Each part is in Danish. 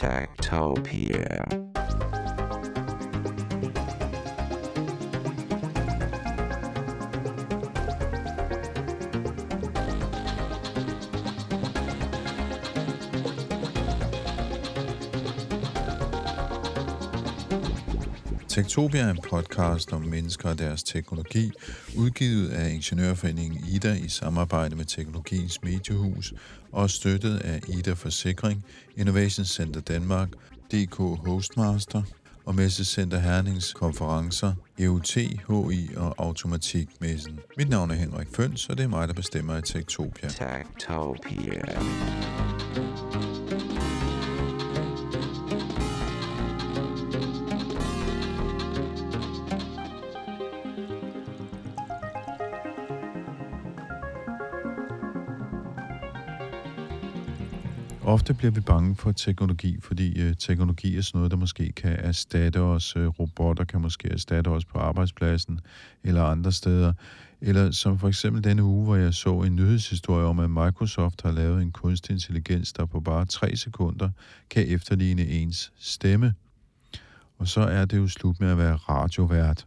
Tactopia. Techtopia. Tektopia er en podcast om mennesker og deres teknologi, udgivet af Ingeniørforeningen Ida i samarbejde med Teknologiens Mediehus og støttet af Ida Forsikring, Innovation Center Danmark, DK Hostmaster og Messecenter Hernings konferencer, EUT, HI og Automatikmessen. Mit navn er Henrik Føns, og det er mig, der bestemmer i Tektopia. Techtopia. Ofte bliver vi bange for teknologi, fordi øh, teknologi er sådan noget, der måske kan erstatte os. Øh, robotter kan måske erstatte os på arbejdspladsen eller andre steder. Eller som for eksempel denne uge, hvor jeg så en nyhedshistorie om, at Microsoft har lavet en kunstig intelligens, der på bare tre sekunder kan efterligne ens stemme. Og så er det jo slut med at være radiovært.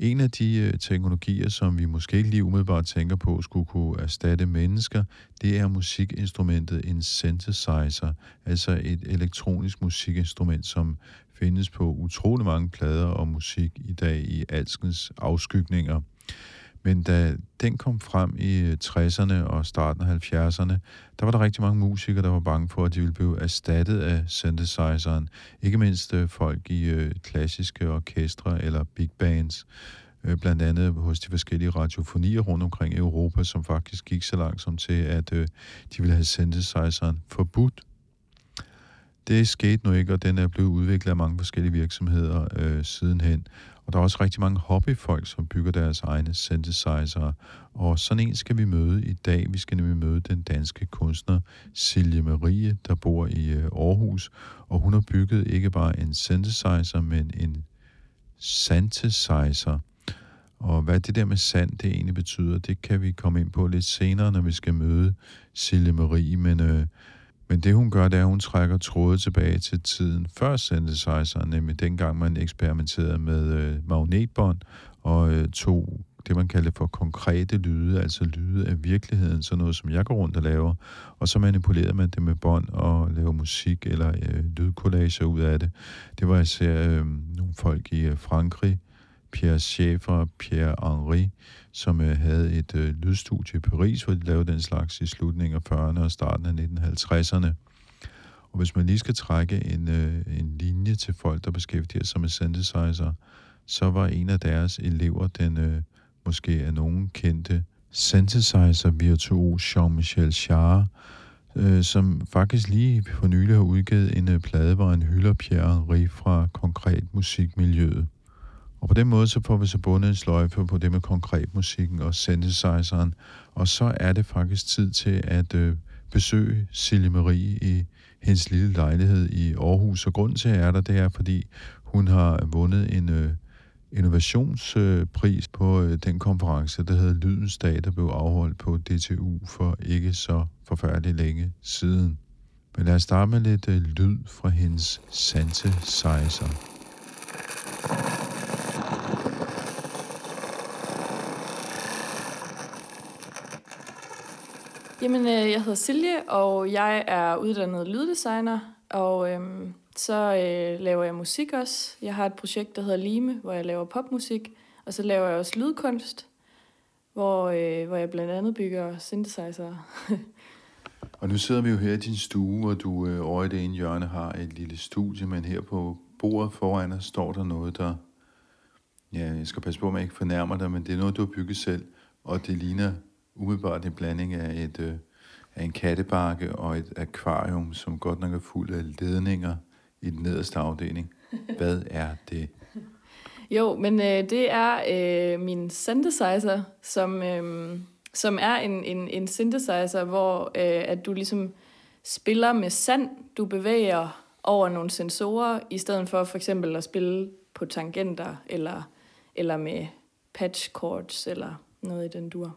En af de øh, teknologier, som vi måske ikke lige umiddelbart tænker på skulle kunne erstatte mennesker, det er musikinstrumentet en synthesizer, altså et elektronisk musikinstrument, som findes på utrolig mange plader og musik i dag i alskens afskygninger. Men da den kom frem i øh, 60'erne og starten af 70'erne, der var der rigtig mange musikere, der var bange for, at de ville blive erstattet af synthesizeren. Ikke mindst øh, folk i øh, klassiske orkestre eller big bands. Øh, blandt andet hos de forskellige radiofonier rundt omkring i Europa, som faktisk gik så langt som til, at øh, de ville have synthesizeren forbudt. Det skete nu ikke, og den er blevet udviklet af mange forskellige virksomheder øh, sidenhen. Og der er også rigtig mange hobbyfolk, som bygger deres egne synthesizer. Og sådan en skal vi møde i dag. Vi skal nemlig møde den danske kunstner Silje Marie, der bor i øh, Aarhus. Og hun har bygget ikke bare en synthesizer, men en synthesizer. Og hvad det der med sand, det egentlig betyder, det kan vi komme ind på lidt senere, når vi skal møde Silje Marie. Men, øh, men det hun gør, det er, at hun trækker trådet tilbage til tiden før synthesizer, nemlig dengang man eksperimenterede med øh, magnetbånd og øh, tog det, man kalder for konkrete lyde, altså lyde af virkeligheden, sådan noget, som jeg går rundt og laver, og så manipulerede man det med bånd og laver musik eller øh, lydkollager ud af det. Det var især øh, nogle folk i øh, Frankrig, Pierre Schaeffer og Pierre Henri, som øh, havde et øh, lydstudie i Paris, hvor de lavede den slags i slutningen af 40'erne og starten af 1950'erne. Og hvis man lige skal trække en, øh, en linje til folk, der beskæftiger sig med synthesizer, så var en af deres elever den øh, måske af nogen kendte synthesizer-virtuos Jean-Michel Jarre, øh, som faktisk lige for nylig har udgivet en øh, plade, hvor han hylder Pierre Henri fra konkret musikmiljøet. Og på den måde så får vi så bundet en sløjfe på det med konkret musikken og synthesizeren. Og så er det faktisk tid til at øh, besøge Silje Marie i hendes lille lejlighed i Aarhus. Og grunden til, at jeg er der, det er, fordi hun har vundet en øh, innovationspris på øh, den konference, der hedder Lydens Dag, der blev afholdt på DTU for ikke så forfærdeligt længe siden. Men lad os starte med lidt øh, lyd fra hendes synthesizer. Jamen, øh, jeg hedder Silje, og jeg er uddannet lyddesigner, og øhm, så øh, laver jeg musik også. Jeg har et projekt, der hedder Lime, hvor jeg laver popmusik, og så laver jeg også lydkunst, hvor, øh, hvor jeg blandt andet bygger synthesizer. Og nu sidder vi jo her i din stue, hvor du øh, over i det ene hjørne har et lille studie, men her på bordet foran os står der noget, der... Ja, jeg skal passe på, at man ikke fornærmer dig, men det er noget, du har bygget selv, og det ligner umiddelbart en blanding af, et, øh, af en kattebakke og et akvarium, som godt nok er fuld af ledninger i den nederste afdeling. Hvad er det? Jo, men øh, det er øh, min synthesizer, som, øh, som er en, en, en synthesizer, hvor øh, at du ligesom spiller med sand, du bevæger over nogle sensorer, i stedet for for eksempel at spille på tangenter, eller, eller med patch chords, eller noget i den dur.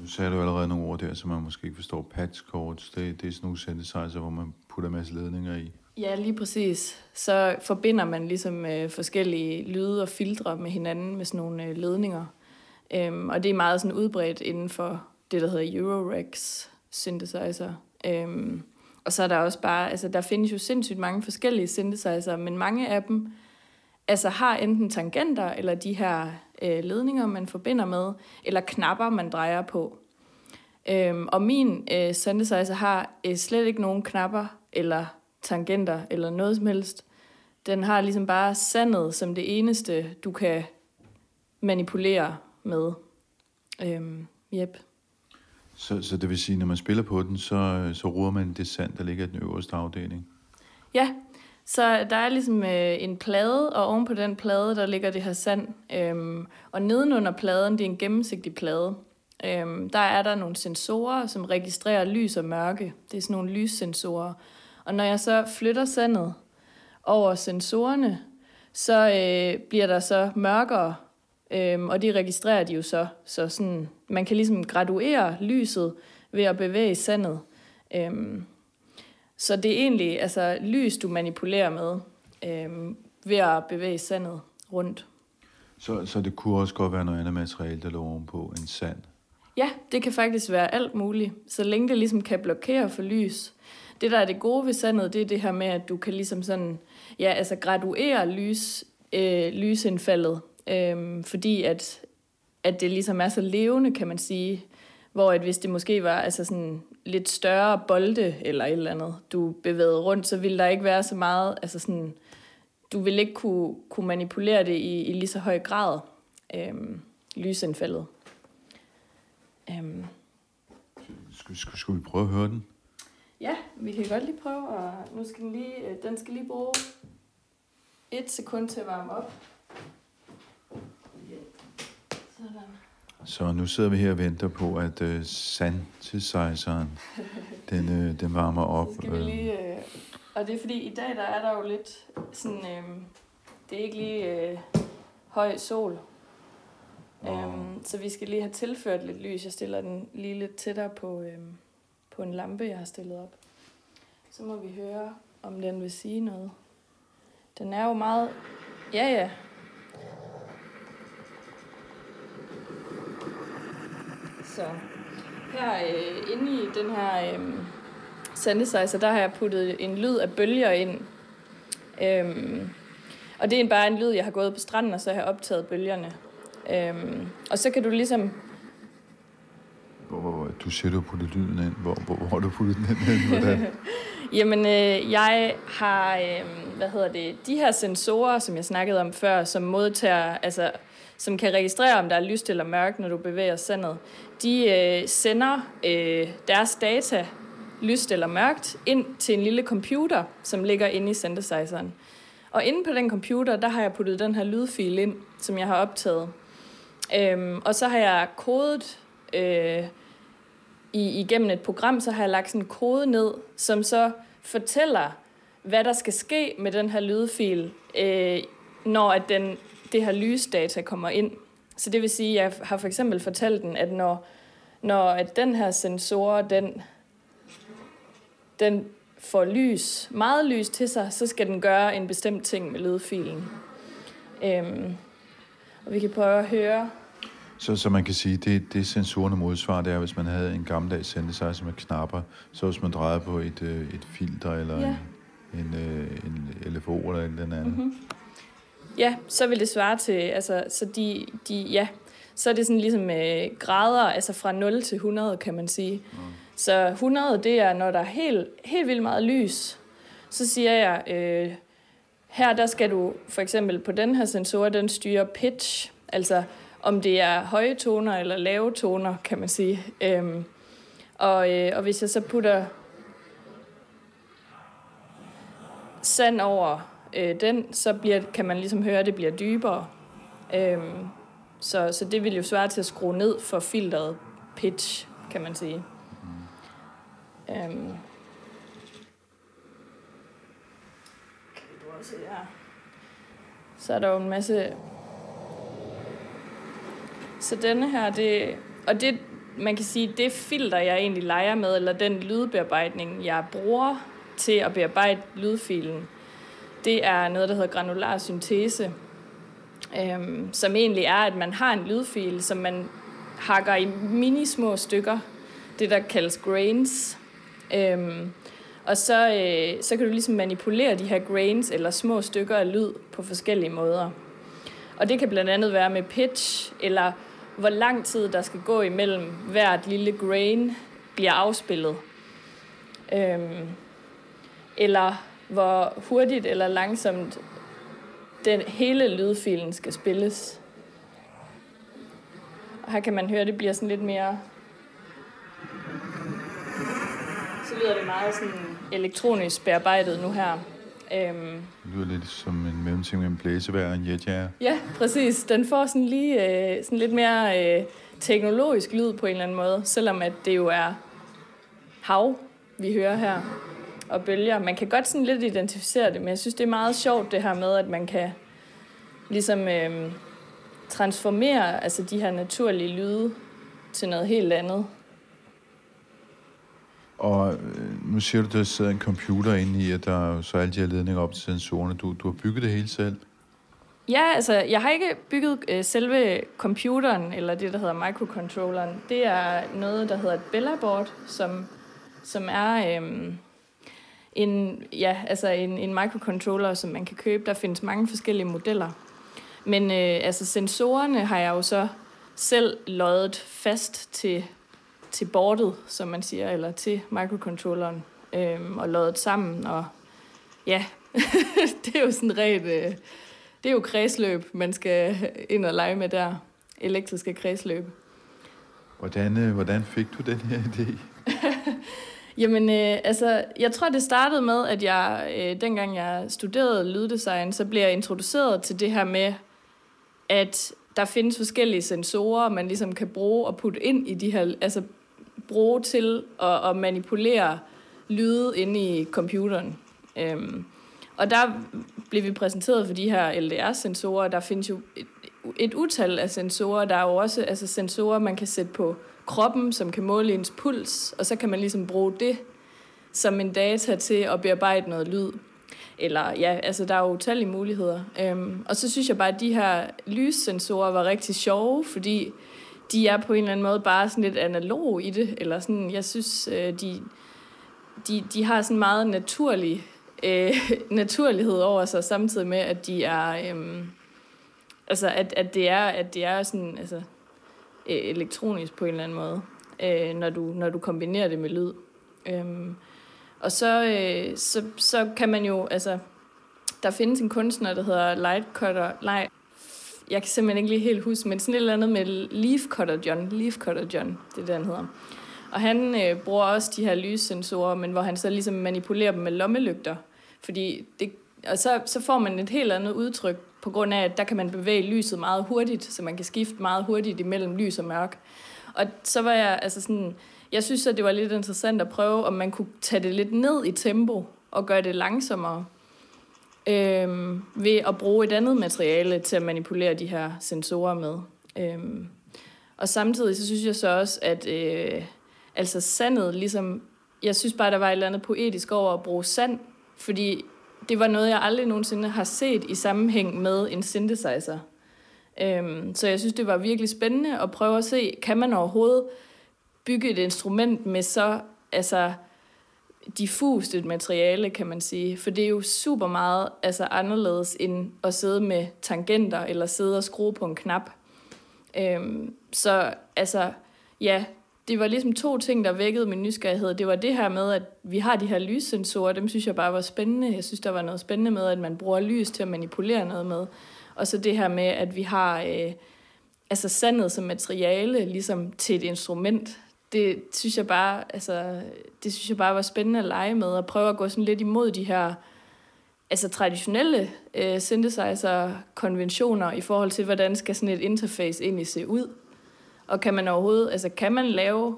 Nu sagde du allerede nogle ord der, som man måske ikke forstår. Patch cords, det, det er sådan nogle synthesizer, hvor man putter en masse ledninger i. Ja, lige præcis. Så forbinder man ligesom øh, forskellige lyde og filtre med hinanden med sådan nogle øh, ledninger. Øhm, og det er meget sådan udbredt inden for det, der hedder Eurorex synthesizer. Øhm, og så er der også bare, altså der findes jo sindssygt mange forskellige synthesizer, men mange af dem altså har enten tangenter, eller de her øh, ledninger, man forbinder med, eller knapper, man drejer på. Øhm, og min øh, synthesizer har øh, slet ikke nogen knapper, eller tangenter, eller noget som helst. Den har ligesom bare sandet som det eneste, du kan manipulere med. Øhm, yep. Så, så det vil sige, når man spiller på den, så, så ruder man det sand, der ligger i den øverste afdeling? Ja, så der er ligesom øh, en plade, og oven på den plade, der ligger det her sand. Øhm, og nedenunder pladen, det er en gennemsigtig plade, øhm, der er der nogle sensorer, som registrerer lys og mørke. Det er sådan nogle lyssensorer. Og når jeg så flytter sandet over sensorerne, så øh, bliver der så mørkere, øhm, og det registrerer de jo så. Så sådan, man kan ligesom graduere lyset ved at bevæge sandet. Øhm, så det er egentlig altså, lys, du manipulerer med øhm, ved at bevæge sandet rundt. Så, så det kunne også godt være noget andet materiale, der lå ovenpå en sand? Ja, det kan faktisk være alt muligt, så længe det ligesom kan blokere for lys. Det, der er det gode ved sandet, det er det her med, at du kan ligesom sådan, ja, altså graduere lys, øh, lysindfaldet, øh, fordi at, at det ligesom er så levende, kan man sige. Hvor at hvis det måske var altså sådan lidt større bolde eller et eller andet, du bevægede rundt, så ville der ikke være så meget, altså sådan, du ville ikke kunne, kunne manipulere det i, i lige så høj grad, øhm, lysindfaldet. Øhm. Skal, skal, skal vi prøve at høre den? Ja, vi kan godt lige prøve, og nu skal den lige, øh, den skal lige bruge et sekund til at varme op. Sådan. Så nu sidder vi her og venter på, at uh, synthesizeren, den, uh, den varmer op. Så skal vi lige, øh, og det er fordi, i dag der er der jo lidt sådan, øh, det er ikke lige øh, høj sol. Wow. Um, så vi skal lige have tilført lidt lys. Jeg stiller den lige lidt tættere på, øh, på en lampe, jeg har stillet op. Så må vi høre, om den vil sige noget. Den er jo meget... Ja, ja. Så her øh, inde i den her øh, synthesizer, der har jeg puttet en lyd af bølger ind. Øhm, og det er bare en lyd, jeg har gået på stranden, og så har jeg optaget bølgerne. Øhm, og så kan du ligesom... Hvor, hvor, du siger, du har puttet lyden ind. Hvor, hvor, hvor har du puttet den ind? Hvordan? Jamen, øh, jeg har, øh, hvad hedder det, de her sensorer, som jeg snakkede om før, som modtager, altså, som kan registrere, om der er lyst eller mørkt, når du bevæger sandet, de øh, sender øh, deres data, lyst eller mørkt, ind til en lille computer, som ligger inde i synthesizeren. Og inde på den computer, der har jeg puttet den her lydfil ind, som jeg har optaget. Øhm, og så har jeg kodet øh, i, igennem et program, så har jeg lagt sådan en kode ned, som så fortæller, hvad der skal ske med den her lydfil, øh, når at den, det her lysdata kommer ind. Så det vil sige, at jeg har for eksempel fortalt den, at når, når at den her sensor, den, den får lys, meget lys til sig, så skal den gøre en bestemt ting med lydfilen. Øhm, og vi kan prøve at høre. Så, så man kan sige, det, det sensorerne modsvarer, det er, hvis man havde en gammeldags synthesizer med knapper, så hvis man drejede på et, øh, et filter eller Ja. en, en, øh, en LFO eller et eller andet. Mm-hmm. Ja, så vil det svare til, altså, så de, de ja, så er det sådan ligesom øh, grader, altså fra 0 til 100, kan man sige. Mm. Så 100, det er, når der er helt, helt vildt meget lys. Så siger jeg, øh, her der skal du for eksempel på den her sensor, den styrer pitch, altså om det er høje toner eller lave toner, kan man sige. Øhm, og, øh, og hvis jeg så putter sand over øh, den, så bliver, kan man ligesom høre, at det bliver dybere. Øhm, så, så det vil jo svare til at skrue ned for filteret pitch, kan man sige. Øhm. Kan se her. Så er der jo en masse... Så denne her, det... Og det, man kan sige, det filter, jeg egentlig leger med, eller den lydbearbejdning, jeg bruger til at bearbejde lydfilen, det er noget, der hedder granular syntese, øhm, som egentlig er, at man har en lydfil, som man hakker i mini små stykker, det der kaldes grains. Øhm, og så, øh, så kan du ligesom manipulere de her grains eller små stykker af lyd på forskellige måder. Og det kan blandt andet være med pitch, eller hvor lang tid der skal gå imellem hvert lille grain bliver afspillet. Øhm, eller hvor hurtigt eller langsomt den hele lydfilen skal spilles. Og her kan man høre, at det bliver sådan lidt mere... Så lyder det meget sådan elektronisk bearbejdet nu her. Øhm, Det lyder lidt som en mellemting mellem blæsevejr og en jetjager. Ja, præcis. Den får sådan lige øh, sådan lidt mere øh, teknologisk lyd på en eller anden måde, selvom at det jo er hav, vi hører her, og bølger. Man kan godt sådan lidt identificere det, men jeg synes, det er meget sjovt det her med, at man kan ligesom øh, transformere altså de her naturlige lyde til noget helt andet. Og øh, nu siger du, at der sidder en computer inde i, og der er så alle de her ledninger op til sensorerne. Du, du har bygget det hele selv. Ja, altså, jeg har ikke bygget øh, selve computeren, eller det, der hedder microcontrolleren. Det er noget, der hedder et Bella-board, som, som er øhm, en, ja, altså en, en microcontroller, som man kan købe. Der findes mange forskellige modeller. Men øh, altså, sensorerne har jeg jo så selv løjet fast til, til boardet, som man siger, eller til microcontrolleren, øhm, og løjet sammen. Og ja, det er jo sådan rent... Øh, det er jo kredsløb, man skal ind og lege med der. Elektriske kredsløb. Hvordan, øh, hvordan fik du den her idé? Jamen, øh, altså, jeg tror, det startede med, at jeg, øh, dengang jeg studerede lyddesign, så blev jeg introduceret til det her med, at der findes forskellige sensorer, man ligesom kan bruge og putte ind i de her, altså bruge til at, at manipulere lyde inde i computeren. Øhm, og der blev vi præsenteret for de her LDR-sensorer. Der findes jo et, et utal af sensorer. Der er jo også altså sensorer, man kan sætte på kroppen, som kan måle ens puls, og så kan man ligesom bruge det som en data til at bearbejde noget lyd. Eller ja, altså der er jo utallige muligheder. Øhm, og så synes jeg bare, at de her lyssensorer var rigtig sjove, fordi de er på en eller anden måde bare sådan lidt analog i det. Eller sådan, jeg synes, øh, de, de, de har sådan meget naturlig øh, naturlighed over sig, samtidig med, at de er, øh, altså at, at det er, at det er sådan, altså, øh, elektronisk på en eller anden måde, øh, når, du, når du kombinerer det med lyd. Øhm, og så, øh, så, så kan man jo, altså, der findes en kunstner, der hedder Lightcutter, nej, jeg kan simpelthen ikke lige helt huske, men sådan et eller andet med Leaf Cutter John, Leafcutter John, det er det, han hedder. Og han øh, bruger også de her lyssensorer, men hvor han så ligesom manipulerer dem med lommelygter. Fordi det, og så, så får man et helt andet udtryk, på grund af, at der kan man bevæge lyset meget hurtigt, så man kan skifte meget hurtigt imellem lys og mørk. Og så var jeg, altså sådan, jeg synes, at det var lidt interessant at prøve, om man kunne tage det lidt ned i tempo og gøre det langsommere øhm, ved at bruge et andet materiale til at manipulere de her sensorer med. Øhm, og samtidig så synes jeg så også, at øh, altså sandet ligesom, jeg synes bare, der var et eller andet poetisk over at bruge sand, fordi det var noget, jeg aldrig nogensinde har set i sammenhæng med en synthesizer. Øhm, så jeg synes, det var virkelig spændende at prøve at se, kan man overhovedet bygge et instrument med så altså, diffust et materiale, kan man sige. For det er jo super meget altså, anderledes end at sidde med tangenter eller sidde og skrue på en knap. Øhm, så altså, ja, det var ligesom to ting, der vækkede min nysgerrighed. Det var det her med, at vi har de her lyssensorer, dem synes jeg bare var spændende. Jeg synes, der var noget spændende med, at man bruger lys til at manipulere noget med. Og så det her med, at vi har øh, altså sandet som materiale ligesom til et instrument. Det synes jeg bare, altså, det synes jeg bare var spændende at lege med, og prøve at gå sådan lidt imod de her altså traditionelle øh, synthesizer-konventioner i forhold til, hvordan skal sådan et interface egentlig se ud. Og kan man overhovedet, altså kan man lave,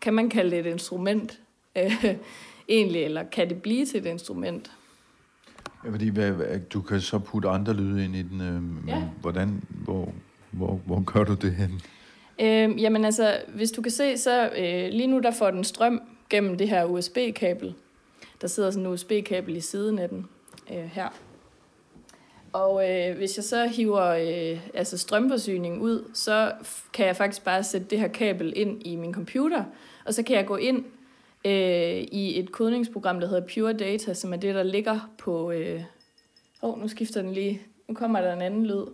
kan man kalde det et instrument øh, egentlig, eller kan det blive til et instrument? Ja, fordi hvad, du kan så putte andre lyde ind i den, øh, Ja. hvordan, hvor, hvor, hvor gør du det hen? Øh, jamen altså, hvis du kan se, så øh, lige nu der får den strøm gennem det her USB-kabel. Der sidder sådan en USB-kabel i siden af den øh, her. Og øh, hvis jeg så hiver øh, altså strømforsyningen ud, så kan jeg faktisk bare sætte det her kabel ind i min computer, og så kan jeg gå ind øh, i et kodningsprogram, der hedder Pure Data, som er det, der ligger på... Øh... Oh, nu skifter den lige. Nu kommer der en anden lyd.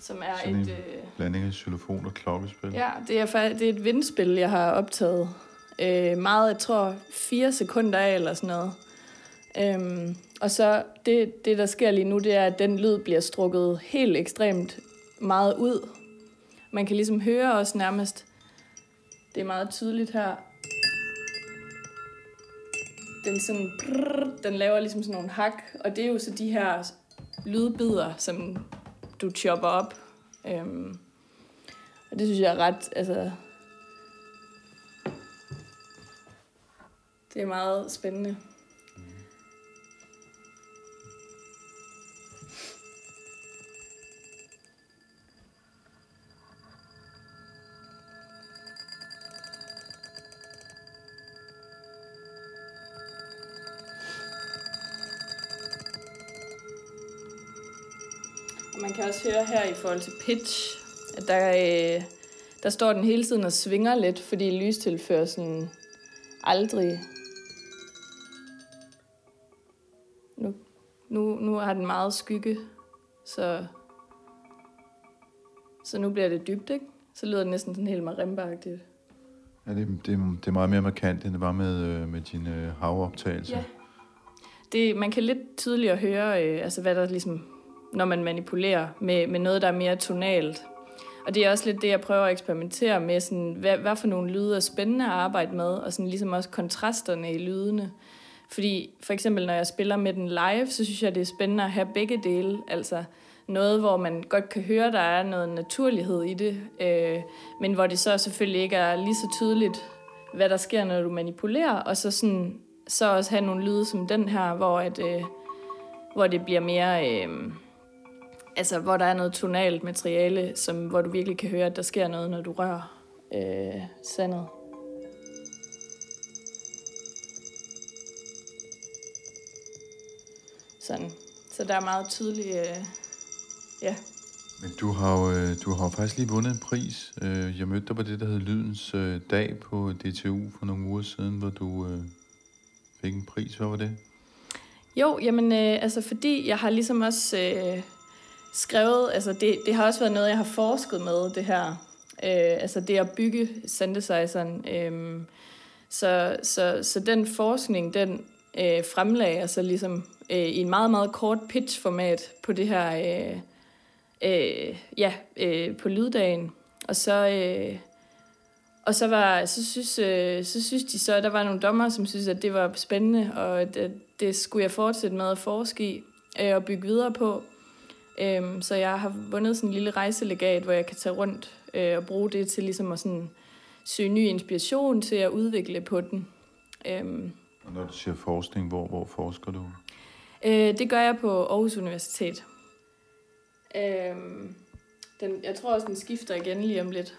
Som er Sådan et... en Øh, blanding af xylofon og klokkespil. ja, det er, det er et vindspil, jeg har optaget. Øh, meget, jeg tror, fire sekunder af eller sådan noget. Øhm, og så det, det, der sker lige nu, det er, at den lyd bliver strukket helt ekstremt meget ud. Man kan ligesom høre også nærmest, det er meget tydeligt her. Den, sådan, brrr, den laver ligesom sådan nogle hak, og det er jo så de her lydbider, som du chopper op. Øhm, og det synes jeg er ret, altså... Det er meget spændende. Man kan også høre her i forhold til pitch, at der, øh, der står den hele tiden og svinger lidt, fordi lystilførselen aldrig... Nu, nu, nu har den meget skygge, så, så nu bliver det dybt, ikke? Så lyder det næsten sådan helt marimba-agtigt. Ja, det, det, det er meget mere markant, end det var med, øh, med dine øh, havoptagelser. Ja. Det, man kan lidt tydeligere høre, øh, altså hvad der ligesom, når man manipulerer med, med noget, der er mere tonalt. Og det er også lidt det, jeg prøver at eksperimentere med, sådan, hvad, hvad for nogle lyde er spændende at arbejde med, og sådan ligesom også kontrasterne i lydene. Fordi for eksempel, når jeg spiller med den live, så synes jeg, det er spændende at have begge dele. Altså noget, hvor man godt kan høre, der er noget naturlighed i det, øh, men hvor det så selvfølgelig ikke er lige så tydeligt, hvad der sker, når du manipulerer, og så, sådan, så også have nogle lyde som den her, hvor, at, øh, hvor det bliver mere... Øh, altså, hvor der er noget tonalt materiale, som, hvor du virkelig kan høre, at der sker noget, når du rører øh, sandet. Sådan. Så der er meget tydeligt, øh, ja. Men du har jo øh, du har jo faktisk lige vundet en pris. Øh, Jeg mødte dig på det, der hed Lydens øh, Dag på DTU for nogle uger siden, hvor du øh, fik en pris. Hvad var det? Jo, jamen, øh, altså fordi jeg har ligesom også øh, skrevet, altså det, det har også været noget, jeg har forsket med, det her. Øh, altså det at bygge synthesizeren. Øh, så, så, så den forskning, den øh, fremlagde jeg så ligesom øh, i en meget, meget kort pitch-format på det her, øh, øh, ja, øh, på lyddagen. Og så, øh, og så, var, så, synes, øh, så synes de så, at der var nogle dommer, som synes, at det var spændende, og at, at det skulle jeg fortsætte med at forske i øh, og bygge videre på. Øhm, så jeg har vundet sådan en lille rejselegat, hvor jeg kan tage rundt øh, og bruge det til ligesom at sådan søge ny inspiration til at udvikle på den. Øhm, Og når du siger forskning, hvor, hvor forsker du? øh, det gør jeg på Aarhus Universitet. Øhm, den, jeg tror også, den skifter igen lige om lidt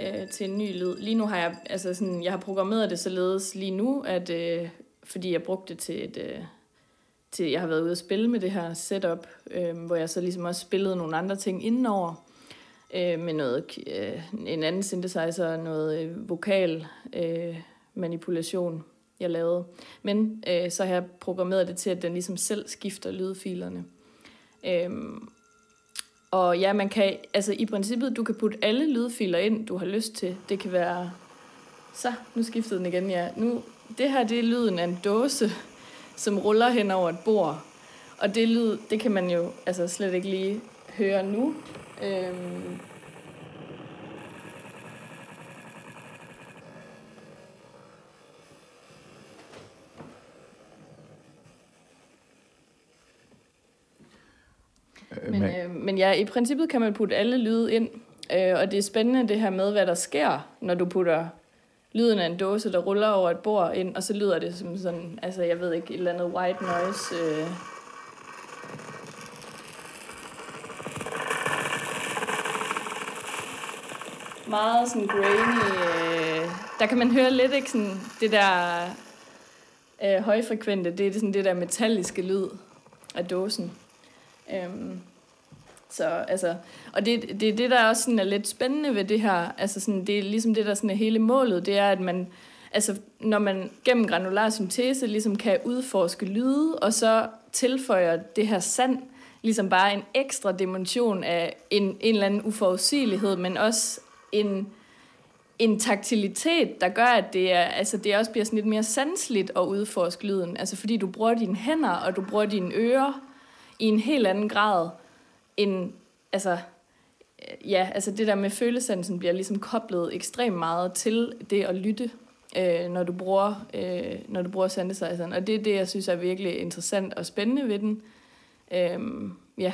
øh, til en ny lyd. Lige nu har jeg, altså sådan, jeg har programmeret det således lige nu, at øh, fordi jeg brugte det til et, øh, til, jeg har været ude at spille med det her setup, øh, hvor jeg så ligesom også spillede nogle andre ting indenover, øh, med noget, øh, en anden synthesizer, noget øh, vokal øh, manipulation, jeg lavede. Men øh, så har jeg programmeret det til, at den ligesom selv skifter lydfilerne. Øh, og ja, man kan, altså i princippet, du kan putte alle lydfiler ind, du har lyst til. Det kan være, så, nu skiftede den igen, ja. Nu, det her, det er lyden af en dåse, som ruller hen over et bord. Og det lyd, det kan man jo altså slet ikke lige høre nu. Øhm, Men, øh, men ja, i princippet kan man putte alle lyde ind, øh, og det er spændende det her med, hvad der sker, når du putter lyden af en dåse, der ruller over et bord ind, og så lyder det som sådan, altså jeg ved ikke, et eller andet white noise. Øh. Meget sådan grainy. Øh. Der kan man høre lidt, ikke sådan, det der øh, højfrekvente, det er sådan det der metalliske lyd af dåsen. Øh så altså, og det, det, det der også sådan er lidt spændende ved det her, altså sådan, det er ligesom det, der sådan er hele målet, det er, at man, altså, når man gennem granular syntese ligesom kan udforske lyde, og så tilføjer det her sand, ligesom bare en ekstra dimension af en, en eller anden uforudsigelighed, men også en, en taktilitet, der gør, at det, er, altså det også bliver sådan lidt mere sansligt at udforske lyden. Altså fordi du bruger dine hænder, og du bruger dine ører i en helt anden grad end, altså, ja, altså det der med følesansen bliver ligesom koblet ekstremt meget til det at lytte, øh, når du bruger, øh, når du bruger synthesizeren. Og det er det, jeg synes er virkelig interessant og spændende ved den. Øh, ja.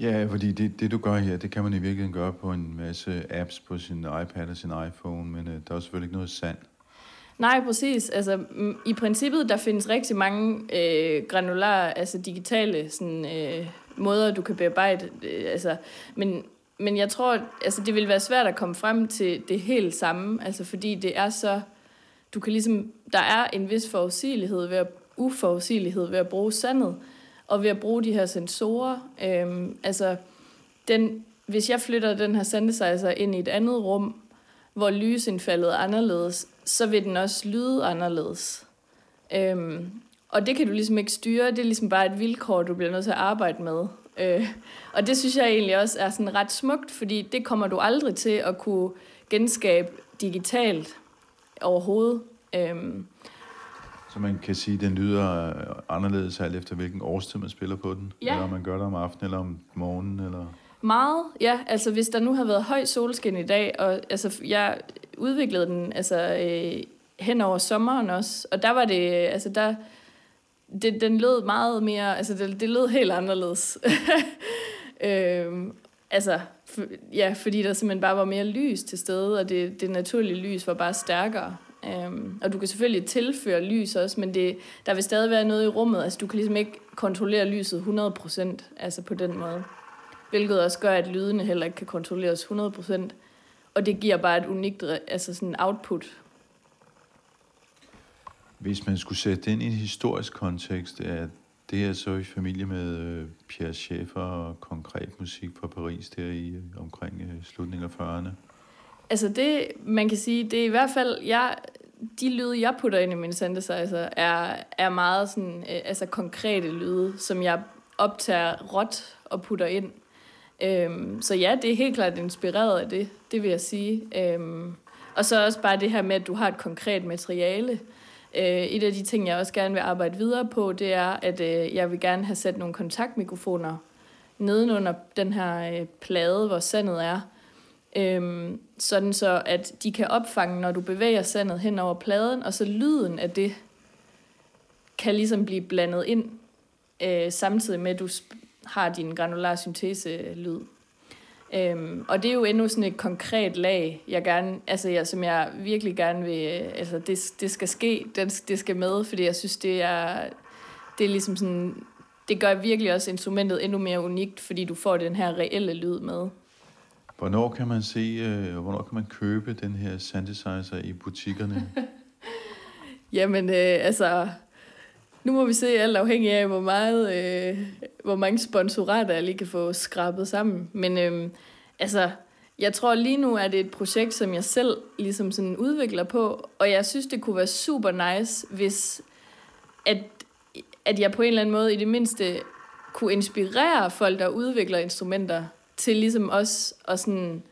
Ja, fordi det, det du gør her, det kan man i virkeligheden gøre på en masse apps på sin iPad og sin iPhone, men øh, der er selvfølgelig ikke noget sand. Nej, præcis. Altså, I princippet, der findes rigtig mange øh, granulare, altså digitale sådan, øh, måder, du kan bearbejde. Øh, altså, men, men jeg tror, altså, det vil være svært at komme frem til det helt samme, altså, fordi det er så... Du kan ligesom, der er en vis forudsigelighed ved at, uforudsigelighed ved at bruge sandet, og ved at bruge de her sensorer. Øhm, altså, den, hvis jeg flytter den her synthesizer ind i et andet rum, hvor lysindfaldet er anderledes, så vil den også lyde anderledes. Øhm, og det kan du ligesom ikke styre, det er ligesom bare et vilkår, du bliver nødt til at arbejde med. Øh, og det synes jeg egentlig også er sådan ret smukt, fordi det kommer du aldrig til at kunne genskabe digitalt overhovedet. Øhm, så man kan sige, at den lyder anderledes alt efter, hvilken årstid man spiller på den? Ja. Eller om man gør det om aftenen eller om morgenen? Eller? Meget, ja. Altså hvis der nu har været høj solskin i dag, og altså, jeg udviklede den altså, øh, hen over sommeren også, og der var det, altså der, det, den lød meget mere, altså det, det lød helt anderledes. øhm, altså, for, ja, fordi der simpelthen bare var mere lys til stede, og det, det naturlige lys var bare stærkere. Øhm, og du kan selvfølgelig tilføre lys også, men det, der vil stadig være noget i rummet. Altså, du kan ligesom ikke kontrollere lyset 100%, altså på den måde. Hvilket også gør, at lydene heller ikke kan kontrolleres 100%. Og det giver bare et unikt altså sådan output hvis man skulle sætte det ind i en historisk kontekst, er det er så i familie med øh, Pierre Schaeffer og konkret musik fra Paris der i øh, omkring øh, slutningen af 40'erne? Altså det, man kan sige, det er i hvert fald, jeg, de lyde, jeg putter ind i min synthesizer, er, er meget sådan, øh, altså konkrete lyde, som jeg optager råt og putter ind. Øhm, så ja, det er helt klart inspireret af det, det vil jeg sige. Øhm, og så også bare det her med, at du har et konkret materiale, Øh, Øh, et af de ting, jeg også gerne vil arbejde videre på, det er, at øh, jeg vil gerne have sat nogle kontaktmikrofoner nedenunder den her øh, plade, hvor sandet er. Øhm, sådan så, at de kan opfange, når du bevæger sandet hen over pladen, og så lyden af det kan ligesom blive blandet ind, øh, samtidig med, at du har din granular syntese-lyd. Øhm, og det er jo endnu sådan et konkret lag, jeg gerne, altså jeg, som jeg virkelig gerne vil, altså det, det skal ske, det, det skal med, fordi jeg synes, det er, det er ligesom sådan, det gør virkelig også instrumentet endnu mere unikt, fordi du får den her reelle lyd med. Hvornår kan man se, øh, hvornår kan man købe den her synthesizer i butikkerne? Jamen, øh, altså, nu må vi se alt afhængig af, hvor, meget, øh, hvor mange sponsorater jeg lige kan få skrabet sammen. Men øh, altså, jeg tror lige nu er det et projekt, som jeg selv ligesom sådan udvikler på, og jeg synes, det kunne være super nice, hvis at, at jeg på en eller anden måde i det mindste kunne inspirere folk, der udvikler instrumenter, til ligesom også at sådan,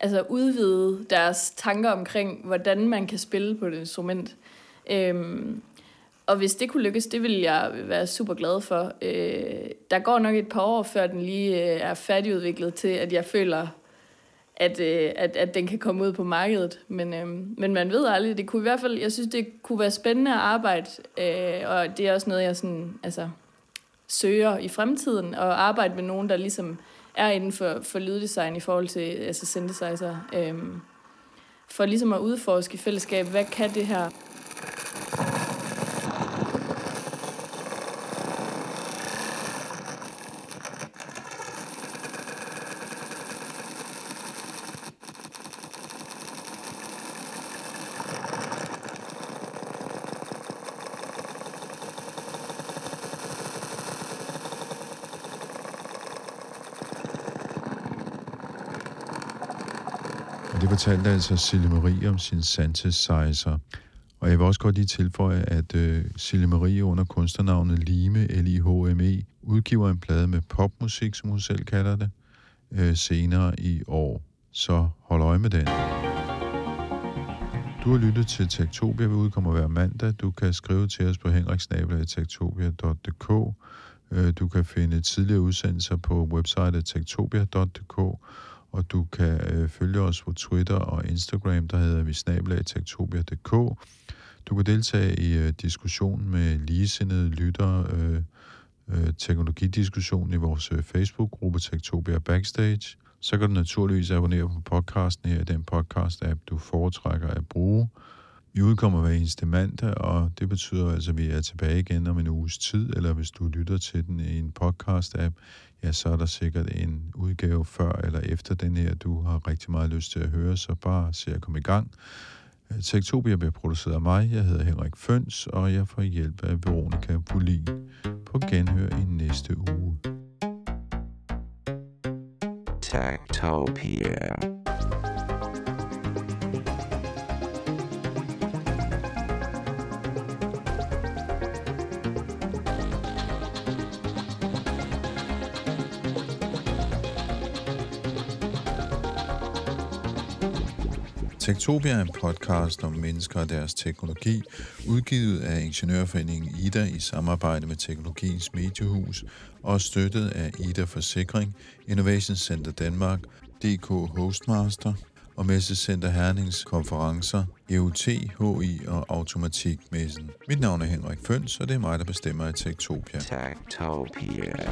altså udvide deres tanker omkring, hvordan man kan spille på et instrument. Øhm, og hvis det kunne lykkes, det ville jeg være super glad for. Øh, der går nok et par år, før den lige øh, er færdigudviklet til, at jeg føler, at, øh, at, at den kan komme ud på markedet. Men, øh, men man ved aldrig. Det kunne i hvert fald, jeg synes, det kunne være spændende at arbejde. Øh, og det er også noget, jeg sådan, altså, søger i fremtiden, og arbejde med nogen, der ligesom er inden for, for lyddesign i forhold til altså synthesizer. Øh, for ligesom at udforske i fællesskab, hvad kan det her? Fortalte altså Sille Marie om sin synthesizer. Og jeg vil også godt lige tilføje, at øh, Sille Marie under kunstnernavnet Lime, L-I-H-M-E, udgiver en plade med popmusik, som hun selv kalder det, øh, senere i år. Så hold øje med den. Du har lyttet til Tektopia, vi udkommer hver mandag. Du kan skrive til os på henriksnabla.tektopia.dk. Øh, du kan finde tidligere udsendelser på websitet tektopia.dk og du kan øh, følge os på Twitter og Instagram, der hedder vi snabelagtektopia.dk. Du kan deltage i øh, diskussionen med ligesindede lyttere, øh, øh, teknologidiskussionen i vores øh, Facebook-gruppe Tektopia Backstage. Så kan du naturligvis abonnere på podcasten her i den podcast-app, du foretrækker at bruge. Vi udkommer hver eneste mandag, og det betyder altså, at vi er tilbage igen om en uges tid, eller hvis du lytter til den i en podcast-app, ja, så er der sikkert en udgave før eller efter den her, du har rigtig meget lyst til at høre, så bare se at komme i gang. Tektopia bliver produceret af mig, jeg hedder Henrik Føns, og jeg får hjælp af Veronika Bolin. På genhør i næste uge. Tektopia. Tektopia er en podcast om mennesker og deres teknologi, udgivet af Ingeniørforeningen Ida i samarbejde med Teknologiens Mediehus og støttet af Ida Forsikring, Innovation Center Danmark, DK Hostmaster og Messecenter Hernings konferencer, EUT, HI og Automatikmessen. Mit navn er Henrik Føns, og det er mig, der bestemmer i Tektopia. Tektopia.